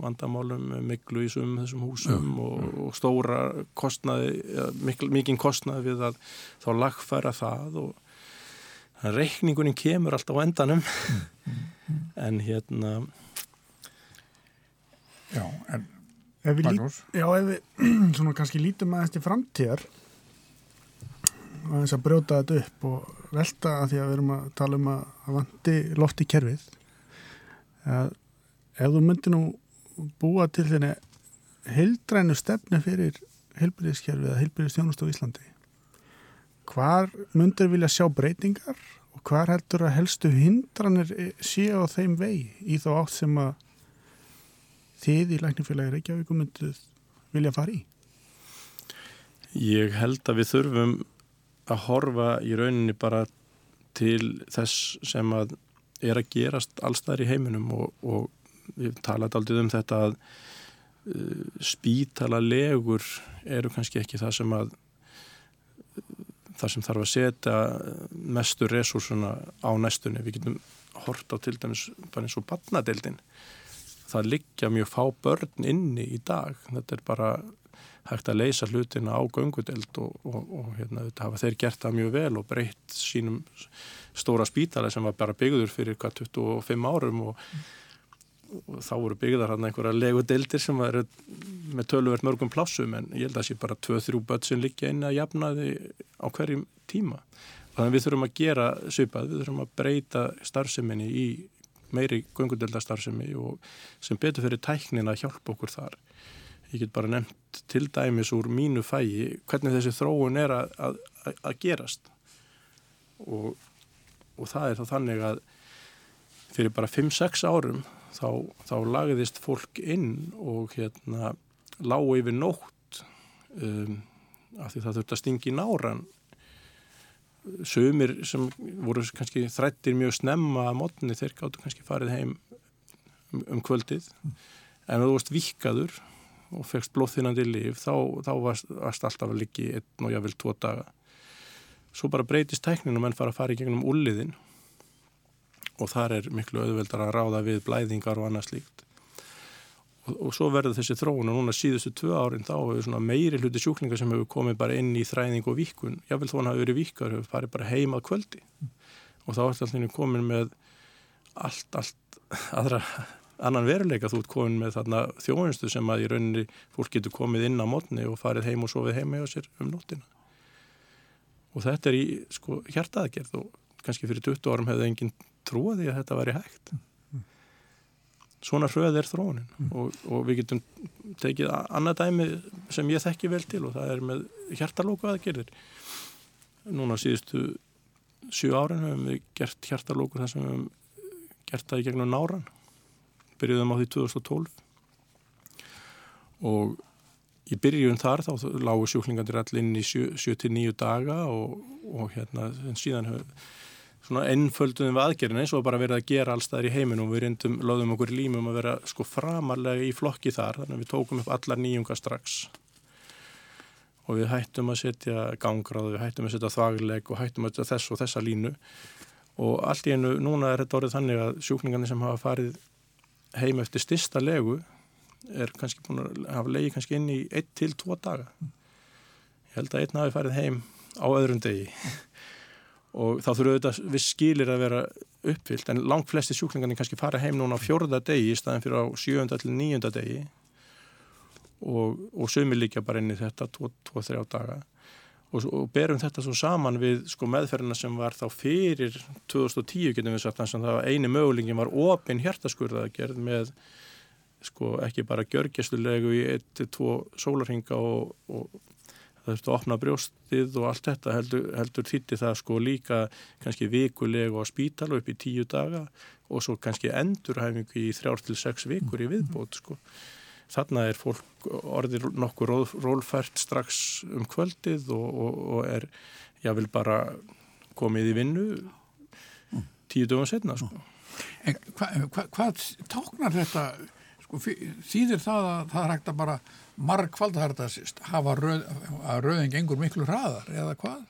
vandamálum miklu í sumum þessum húsum ja, og, ja. og stóra kostnaði, ja, mikinn kostnaði við að þá lagfæra það og reikningunin kemur alltaf á endanum mm, mm, mm. en hérna Já, en Ef við, lít, já, ef við [clears throat] kannski lítum aðeins til framtíðar aðeins að brjóta þetta upp og velta að því að við erum að tala um að vandi loft í kerfið að ef þú myndir nú búa til þenni heildrænu stefni fyrir heilbyrðiskerfið eða heilbyrðistjónust á Íslandi hvar myndir vilja sjá breytingar og hvar heldur að helstu hindranir sé á þeim vei í þá átt sem að þið í læknifélagi Reykjavík mynduð vilja fara í? Ég held að við þurfum að horfa í rauninni bara til þess sem að er að gerast allstæðar í heiminum og, og við talaðum aldrei um þetta að uh, spítala legur eru kannski ekki það sem að það sem þarf að setja mestu resursuna á næstunni. Við getum hort á til dæmis bara eins og barnadeildin. Það liggja mjög fá börn inni í dag. Þetta er bara hægt að leysa hlutina á göngudeld og, og, og hérna, þetta hafa þeir gert það mjög vel og breytt sínum stóra spítala sem var bara byggður fyrir hvað 25 árum og, og þá voru byggðar hann einhverja legudeldir sem var með töluvert mörgum plássum en ég held að það sé bara 2-3 börn sem liggja inn að jafna þið á hverjum tíma. Þannig að við þurfum að gera svipað, við þurfum að breyta starfseminni í meiri göngudeldastarfsemi og sem betur fyrir tæknin að hjálpa okkur þar. Ég get bara nefnt til dæmis úr mínu fægi hvernig þessi þróun er að, að, að gerast. Og, og það er þá þannig að fyrir bara 5-6 árum þá, þá lagðist fólk inn og hérna lág yfir nótt um, af því það þurft að stingi náran sömur sem voru kannski þrættir mjög snemma að mótni þeir gáttu kannski farið heim um, um kvöldið. En þú varst vikaður og fegst blóðþinandi líf þá, þá varst, varst alltaf að liggi einn og jáfnvel tvo daga. Svo bara breytist tæknin og menn fara að fara í gegnum úrliðin og þar er miklu auðveldar að ráða við blæðingar og annað slíkt og, svo verður þessi þróun og núna síðustu tvö árin þá hefur meiri hluti sjúklingar sem hefur komið bara inn í þræðing og víkun, jáfnvel þó hann hafi verið víkar hefur farið bara heimað kvöldi. Og þá er þetta komin með allt, allt aðra annan veruleika. Þú ert komin með þarna þjóðinstu sem að í rauninni fólk getur komið inn á mótni og farið heim og sofið heim með sér um nóttina. Og þetta er í sko hjartaðgerð og kannski fyrir 20 árum hefði enginn trúaði að þetta væri hægt svona hröð er þróunin. Mm. og, og við getum tekið annað dæmi sem ég þekki vel til og það er með hjartalóku aðgerðir núna síðustu 7 árin hefum við gert hjartalóku þar sem við hefum gert það í gegnum náran byrjuðum á því 2012 og í byrjun þar þá lágu sjúklingandir allir inn í 7-9 daga og, og hérna síðan svona ennfölduðum við aðgerðin eins og bara verið að gera allstaðir í heiminum við reyndum, lögðum okkur límum að vera sko framarlega í flokki þar þannig að við tókum upp allar nýjunga strax. Og við hættum að setja gangráð, við hættum að setja þvagleg og hættum að setja þess og þessa línu. Og allt í einu, núna er þetta orðið þannig að sjúklingarnir sem hafa farið heim eftir stista legu er kannski búin að hafa legi kannski inn í 1-2 daga. Ég held að einn hafi farið heim á öðrum degi og þá þurfum auðvitað við skilir að vera uppfyllt en langt flesti sjúklingarnir kannski fara heim núna á fjórða degi í staðin fyrir á sjönda til nýjönda degi. Og, og sömi líka bara inn í þetta 2-3 daga. Og, og berum þetta svo saman við sko, meðferðina sem var þá fyrir 2010 getum við sagt þannig að það var eini mögulingin var opinn hjertaskurða gerð með sko, ekki bara gjörgjæslulegu í 1-2 sólarhinga og, og það þurfti að opna brjóstið og allt þetta heldur, heldur þýtti það sko líka kannski vikulegu á spítal upp í tíu daga og svo kannski endurhæfingu í þrjár til sex vikur í viðbót sko. Þarna er fólk orðir nokkur rólfært strax um kvöldið og, og, og er jáfnvel bara komið í vinnu tíu dögum setna sko. En hvað hva, hva táknar þetta sko, þýðir það að það er hægt að bara margfald að hafa röð, að röðing engur miklu hraðar eða hvað?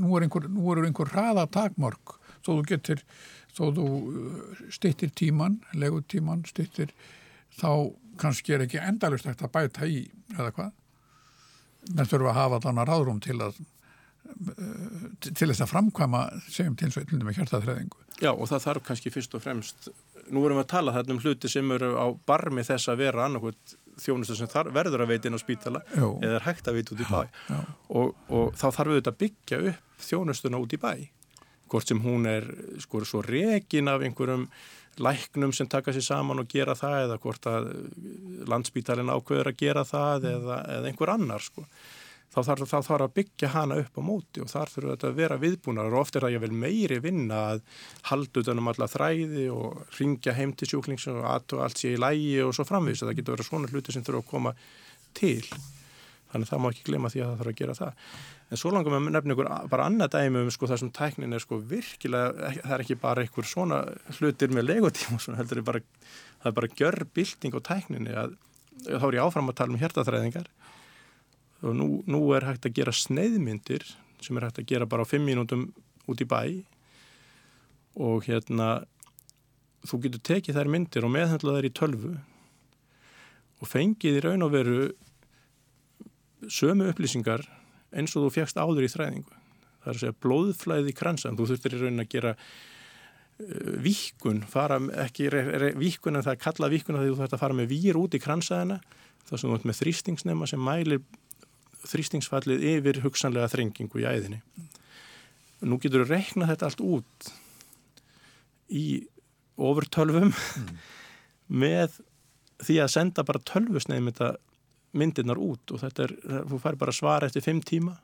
Nú er einhver, nú er einhver hraðatakmörk þó þú getur, þó þú uh, stittir tíman, legutíman stittir þá kannski er ekki endalust eftir að bæta í eða hvað menn þurfa að hafa þannig ráðrúm til að eh, til þess að framkvæma segjum til sveitlundum með hjartaþreðingu Já og það þarf kannski fyrst og fremst nú erum við að tala þarna um hluti sem eru á barmi þess að vera annarkot þjónustu sem þar, verður að veita inn á spítala Jó. eða er hægt að veita út í bæ og, og þá þarf við að byggja upp þjónustuna út í bæ hvort sem hún er sko svo rekin af einhverjum læknum sem taka sér saman og gera það eða hvort að landsbítalinn ákveður að gera það eða, eða einhver annar sko. Þá þarf, þarf að byggja hana upp á móti og þar þurfa þetta að vera viðbúnar og oft er það ég vel meiri vinna að halda utanum alla þræði og ringja heim til sjúklings og allt sé í lægi og svo framvís það getur verið svona hluti sem þurfa að koma til. Þannig það má ekki glema því að það þarf að gera það. En svo langum við nefnum ykkur bara annað dæmi um sko þessum tæknin er sko virkilega það er ekki bara einhver svona hlutir með legotíma [laughs] svona heldur bara það er bara gjör bilding á tækninni að þá er ég áfram að tala um hjertaþræðingar og nú, nú er hægt að gera sneiðmyndir sem er hægt að gera bara á fimm mínútum út í bæ. Og hérna þú getur tekið þær myndir og meðhendla þær í tölvu. Og fengið í raun og veru sömu upplýsingar eins og þú fjækst áður í þræðingu. Það er að segja blóðflæði kransan þú þurftir í raun að gera uh, víkun, fara ekki víkun en það er kalla víkun að þú þarfst að fara með výr út í kransaðina það sem þú ert með þrýstingsnema sem mælir þrýstingsfallið yfir hugsanlega þrengingu í æðinni. Nú getur við reiknað þetta allt út í ofurtölvum mm. með því að senda bara tölvusneiðum þetta myndirnar út og þetta er, þú fær bara svar eftir fimm tíma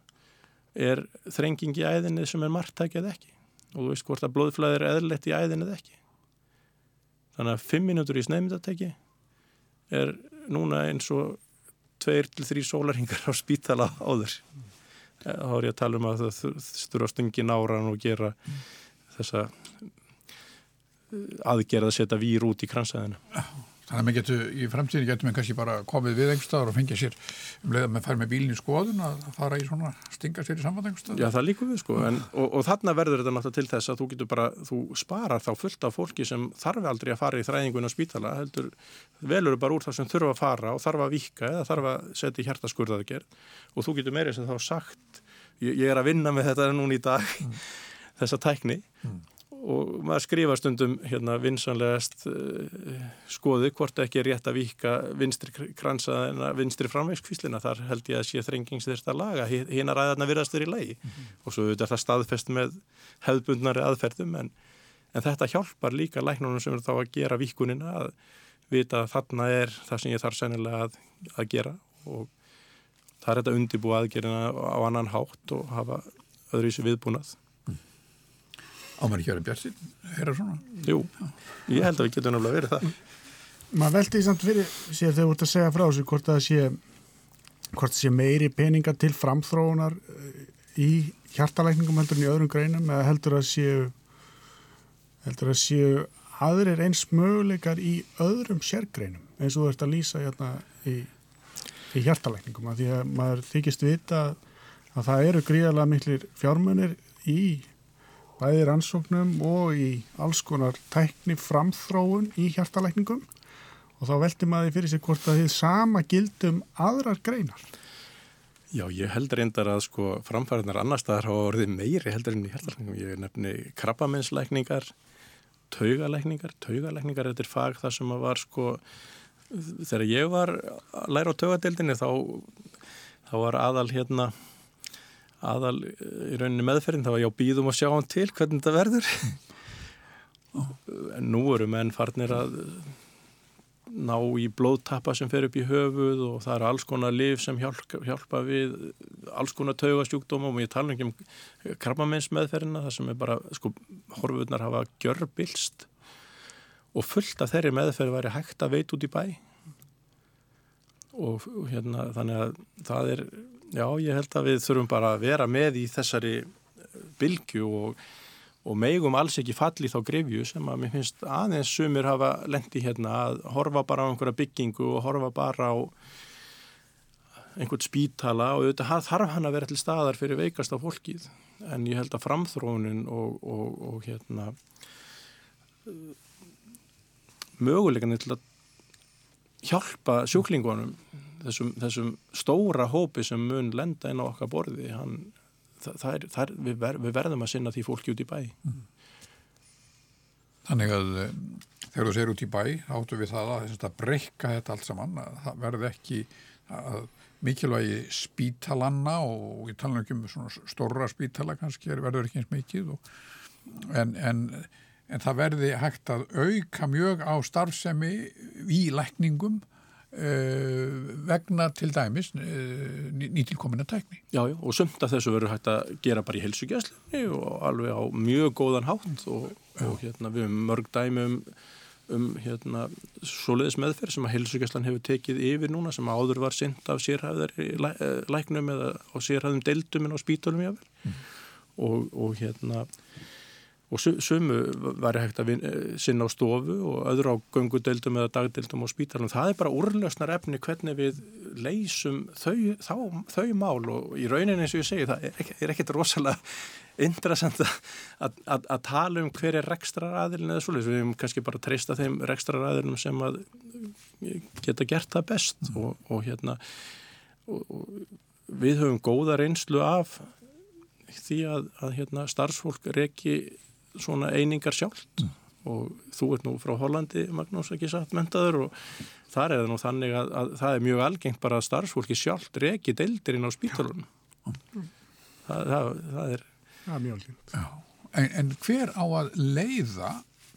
er þrenging í æðinni sem er margtækjað ekki og þú veist hvort að blóðflæðir er eðlilegt í æðinni eða ekki. Þannig að fimm mínútur í sneiðmyndatæki er núna eins og tveir til þrý sólarhingar á spítala áður. Eh, þá er ég að tala um að það þurfa stungin áran og gera þessa eh, aðgerða að setja vír út í kransæðina Þannig að maður getur, í framtíðin getur maður kannski bara komið við einhverstaðar og fengja sér um leið að maður fær með bílinn í skoðun að fara í svona, stinga sér í samband einhverstaðar. Já, það líku við sko, en, og, og þarna verður þetta náttúrulega til þess að þú getur bara, þú sparar þá fullt af fólki sem þarf aldrei að fara í þræðingun á spítala, heldur, velur bara úr það sem þurfa að fara og þarf að vika eða þarf að setja í hjertaskurðaðgerð og þú getur meirið sem þá sagt, ég, ég er að vinna með þetta núna í dag, mm. þessa tækni mm og maður skrifa stundum hérna vinsanlegast uh, skoðu hvort ekki er rétt að vika vinstri kransaðina, vinstri framvegskvíslina. Þar held ég að sé þrengings þérst að laga. Hinn að ræðarna virðast verið í lagi. Mm -hmm. og svo er það staðfest með hefðbundnari aðferðum en, en þetta hjálpar líka læknunum sem er þá að gera vikunina að vita að þarna er það sem ég þarf sennilega að, að gera. Og það er þetta undibú aðgerina á annan hátt og hafa öðru í sig viðbúnað Ámar ekki verið björnsinn, er það svona? Jú, ég held að við getum náttúrulega verið það. Maður veldi í samt fyrir sér þegar þú ert að segja frá þessu hvort það sé, sé meiri peningar til framþróunar eh, í hjartalækningum heldur en í öðrum greinum eða heldur að séu heldur að séu aðrir eins möguleikar í öðrum sérgreinum eins og þú ert að lýsa hérna í, í hjartalækningum að því að maður þykist vita að það eru gríðarlega miklir fjármunir í bæði rannsóknum og í alls konar tækni framþróun í hjartalækningum og þá veldi maður fyrir sig hvort að þið sama gildum aðrar greinar. Já, ég heldur reyndar að sko framfæriðnar annar staðar hafa orðið meiri heldur enn í hjartalækningum. Ég nefni krabbamennslækningar, taugalækningar, taugalækningar þetta er fag það sem var sko þegar ég var að læra á taugadeildinni þá, þá var aðal hérna aðal í rauninni meðferðin þá var ég á býðum að sjá hann til hvernig þetta verður. [laughs] En nú eru menn farnir að ná í blóðtappa sem fer upp í höfuð og það eru alls konar liv sem hjálpa, hjálpa við alls konar taugastjúkdóma og ég tala ekki um krabbamenns meðferðina það sem er bara, sko, horfurnar hafa gjörbilst og fullt af þeirri meðferð væri hægt að veit út í bæ og hérna þannig að það er Já, ég held að við þurfum bara að vera með í þessari bylgu og, og megum alls ekki falli þá grefju sem að mér finnst aðeins sumir hafa lendi hérna að horfa bara á einhverja byggingu og horfa bara á einhvern spítala og auðvitað þarf hann að vera til staðar fyrir veikast af fólkið. En ég held að framþróunin og, og, og hérna möguleikanir til að hjálpa sjúklingunum þessum, þessum stóra hópi sem mun lenda inn á okkar borði hann, það, það er, það er, við, ver, við verðum að sinna því fólki út í bæ mm. Þannig að eh, þegar þú segir út í bæ áttu við það að, að breyka þetta allt saman að það verði ekki að mikilvægi spítalanna og ég tala ekki um svona stóra spítala kannski verður ekki eins mikið og, en, en, en það verði hægt að auka mjög á starfsemi í lækningum uh, vegna til dæmis uh, nýtilkomina tækni. Já, já, og sumt af þessu verður hægt að gera bara í helsugjæslinni og alveg á mjög góðan hátt og, og hérna við höfum mörg dæmi um, um hérna svoleiðis meðferð sem að helsugjæslan hefur tekið yfir núna sem áður var synd af sérhæðar læ, eh, læknum eða á sérhæðum deildum en á spítölum jáfnvel mm. og, og hérna og sumu væri hægt að eh, sinna á stofu og öðru á gungudeldum eða dagdeldum á spítalum. Það er bara úrlösnar efni hvernig við leysum þau, þá, þau mál og í rauninni eins og ég segi það er, ekki, er ekkert rosalega interessant að, tala um hver er rekstrar aðilin eða svolítið. Við hefum kannski bara treysta þeim rekstrar aðilum sem að geta gert það best mm. og, og hérna og, og við höfum góða reynslu af því að, að hérna, starfsfólk reki svona einingar sjálft mm. og þú ert nú frá Hollandi Magnús ekki satt mentaður og þar er það nú þannig að, að það er mjög algengt bara að starfsfólki sjálft reki deildir inn á spítalunum mm. það, það, það er það er mjög algengt en, en hver á að leiða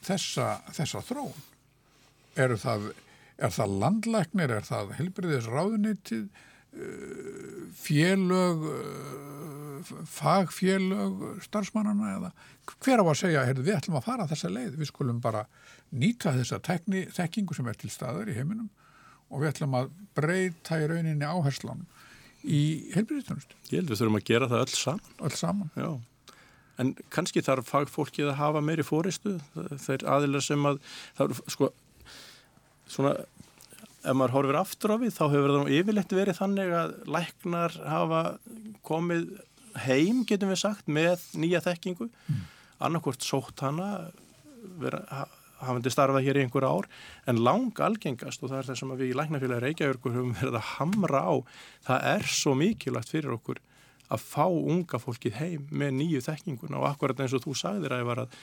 þessa, þessa þrón? Er það, er það landlæknir, er það helbriðis ráðunitið félög fagfélög starfsmannana eða hver á að segja, heyrðu við ætlum að fara þessa leið, við skulum bara nýta þessa tekni, tekkingu sem er til staðar í heiminum og við ætlum að breyta í rauninni áherslan í heilbyrðistunust. Ég held við þurfum að gera það öll saman. Öll saman. Já. En kannski þarf fagfólkið að hafa meiri fóristu, þeir aðilar sem að, það eru sko, svona ef maður horfir aftur á við þá hefur það yfirleitt verið þannig að læknar hafa komið heim, getum við sagt, með nýja þekkingu, mm. annarkort sótt hana vera, hafandi starfað hér í einhver ár en lang algengast og það er það sem við í læknafélagi Reykjavíkur höfum verið að hamra á það er svo mikilvægt fyrir okkur að fá unga fólkið heim með nýju þekkinguna og akkurat eins og þú sagðir að, að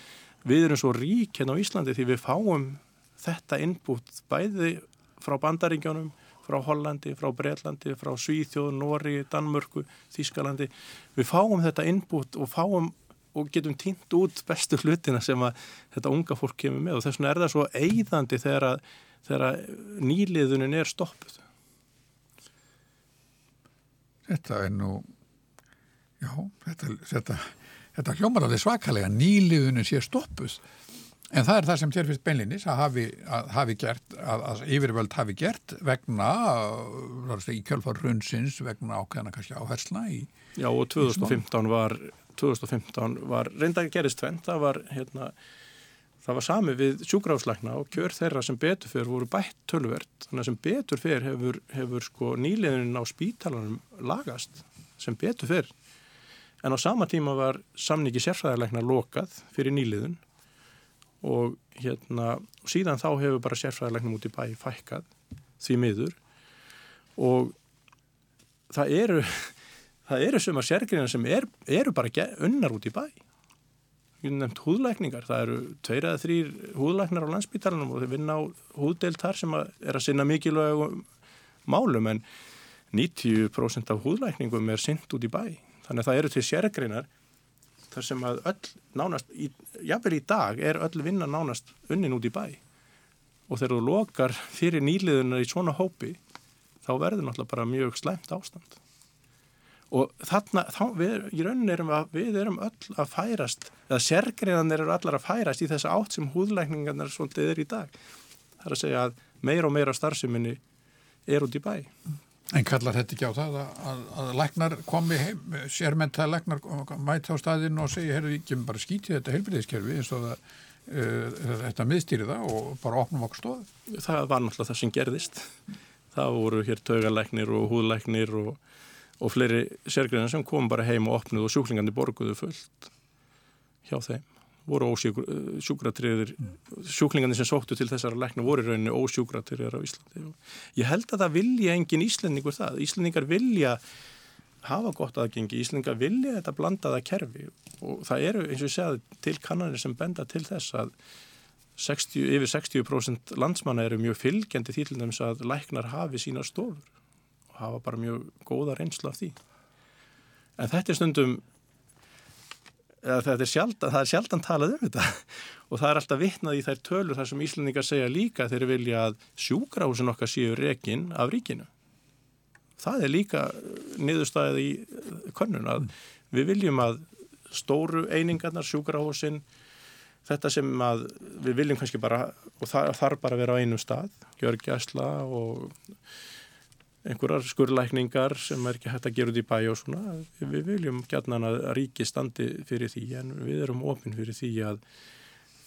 við erum svo rík hérna á Íslandi því við fáum þetta innbútt bæði frá Bandaríkjónum, frá Hollandi, frá Breitlandi, frá Svíþjóð, Nóri, Danmörku, Þískalandi. Við fáum þetta innbútt og fáum og getum týnt út bestu hlutina sem að þetta unga fólk kemur með og þess vegna er það svo eigðandi þegar, að, þegar nýliðunin er stoppuð. Þetta er nú, já, þetta, þetta, þetta hljómar alveg svakalega, nýliðunin sé stoppuð. En það er það sem þér finnst beinlinis að hafi, að hafi gert, að, að yfirvöld hafi gert vegna, í kjölfar hrunsins, vegna ákveðana kannski áhersla í... Já og 2015 var, 2015 var reynda gerist tvent, það var hérna, það var sami við sjúgráðslækna og kjör þeirra sem betur fyrir voru bætt tölvert, þannig að sem betur fyrir hefur, hefur sko nýliðin á spítalanum lagast sem betur fyrir. En á sama tíma var samningi sérfræðarleikna lokað fyrir nýliðun og hérna síðan þá hefur bara sérfræðilegnum út í bæ fækkað því miður. Og það eru [laughs] það eru suma sérgríðan sem er, eru bara unnar út í bæ. Nefnt húðlækningar. Það eru tveir eða þrýr húðlæknar á landsbítalunum og þeir vinna á húðdeilt þar sem er að sinna mikilvæg málum en 90% af húðlækningum er synd út í bæ. Þannig að það eru til sérgríðnar þar sem að öll nánast, í, jáfnvel í dag er öll vinna nánast unnin út í bæ. Og þegar þú lokar fyrir nýliðunar í svona hópi þá verður náttúrulega bara mjög slæmt ástand. Og þarna, þá, við, í rauninni erum að, við erum öll að færast eða sérgreinan eru allar að færast í þessa átt sem húðlækningarnar svolítið er í dag. Það er að segja að meira og meira starfseminni er út í bæ En kallar þetta ekki á það að, að, að læknar komi heim, sérmentaði læknar mæta á staðinu og segja, heyrðu, ekki bara skítið þetta heilbyrðiskerfi eins og það, uh, þetta miðstýri það og bara opnum okkur stóð? Það var náttúrulega það sem gerðist. Það voru hér taugalæknir og húðlæknir og, og fleiri sérgreina sem kom bara heim og opnuð og sjúklingandi borguðu fullt hjá þeim voru ósjúkratriðir sjúklingarnir sem sóttu til þessara lækna voru rauninu ósjúkratriðir á Íslandi. Ég held að það vilja engin Íslandingur það. Íslandingar vilja hafa gott aðgengi, Íslandingar vilja þetta blandaða kerfi. Og það eru eins og ég segði til kannanir sem benda til þess að 60, yfir 60% landsmanna eru mjög fylgjandi því til þess að læknar hafi sína stofur og hafa bara mjög góða reynslu af því. En þetta er stundum er sjaldan, það er sjaldan talað um þetta og það er alltaf vitnað í þær tölur þar sem Íslandingar segja líka þegar vilja að sjúkrahúsin okkar séu rekin af ríkinu. Það er líka niðurstæðið í könnun að við viljum að stóru einingarnar, sjúkrahúsin, þetta sem að við viljum kannski bara, og það þarf bara að vera á einum stað, gjörgjæsla og einhverjar skurlækningar sem er ekki hægt að gera út í bæ og svona, við viljum gætnan að ríki standi fyrir því en við erum ofinn fyrir því að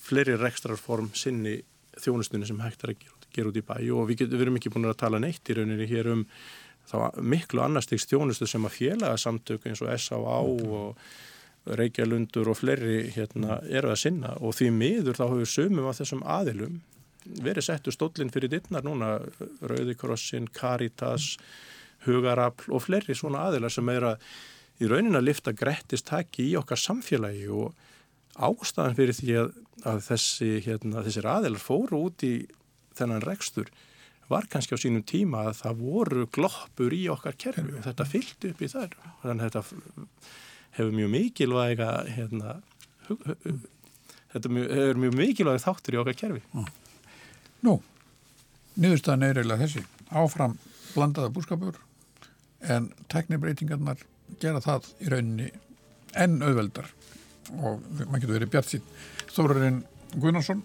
fleiri rekstrarform sinni þjónustunni sem hægt er að gera, gera út í bæ. Og við, getum, við erum ekki búin að tala neitt í rauninni hér um þá miklu annarstegs þjónustu sem að félagasamtök eins og S.A.A. og Reykjalundur og fleiri hérna eru að sinna. Og því miður þá hefur sumum af þessum aðilum verið settu stóllin fyrir dittnar núna Rauðikrossin, Caritas Hugarafl og fleiri svona aðilar sem er að í raunin að lifta grettist taki í okkar samfélagi og ástæðan fyrir því að, að þessi, hérna, þessir aðilar fóru út í þennan rekstur var kannski á sínum tíma að það voru gloppur í okkar kerfi. Og þetta fylgdi upp í þar þannig að þetta hefur mjög mikilvæga hérna, hug, hug, þetta hefur mjög mikilvæga þáttur í okkar kerfi Nú, niðurstaðan er eiginlega þessi. Áfram blandaða búskapur en teknibreitingarnar gera það í rauninni enn auðveldar og maður getur verið bjart sín. Þórarinn Guðnarsson,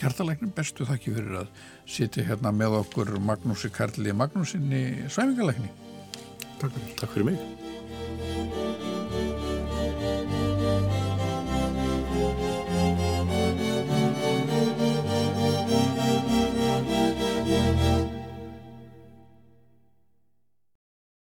hjartalæknum, bestu þakki fyrir að sitja hérna með okkur Magnúsi Karli Magnúsinni Svæfingalækni. Takk fyrir. Takk fyrir mig.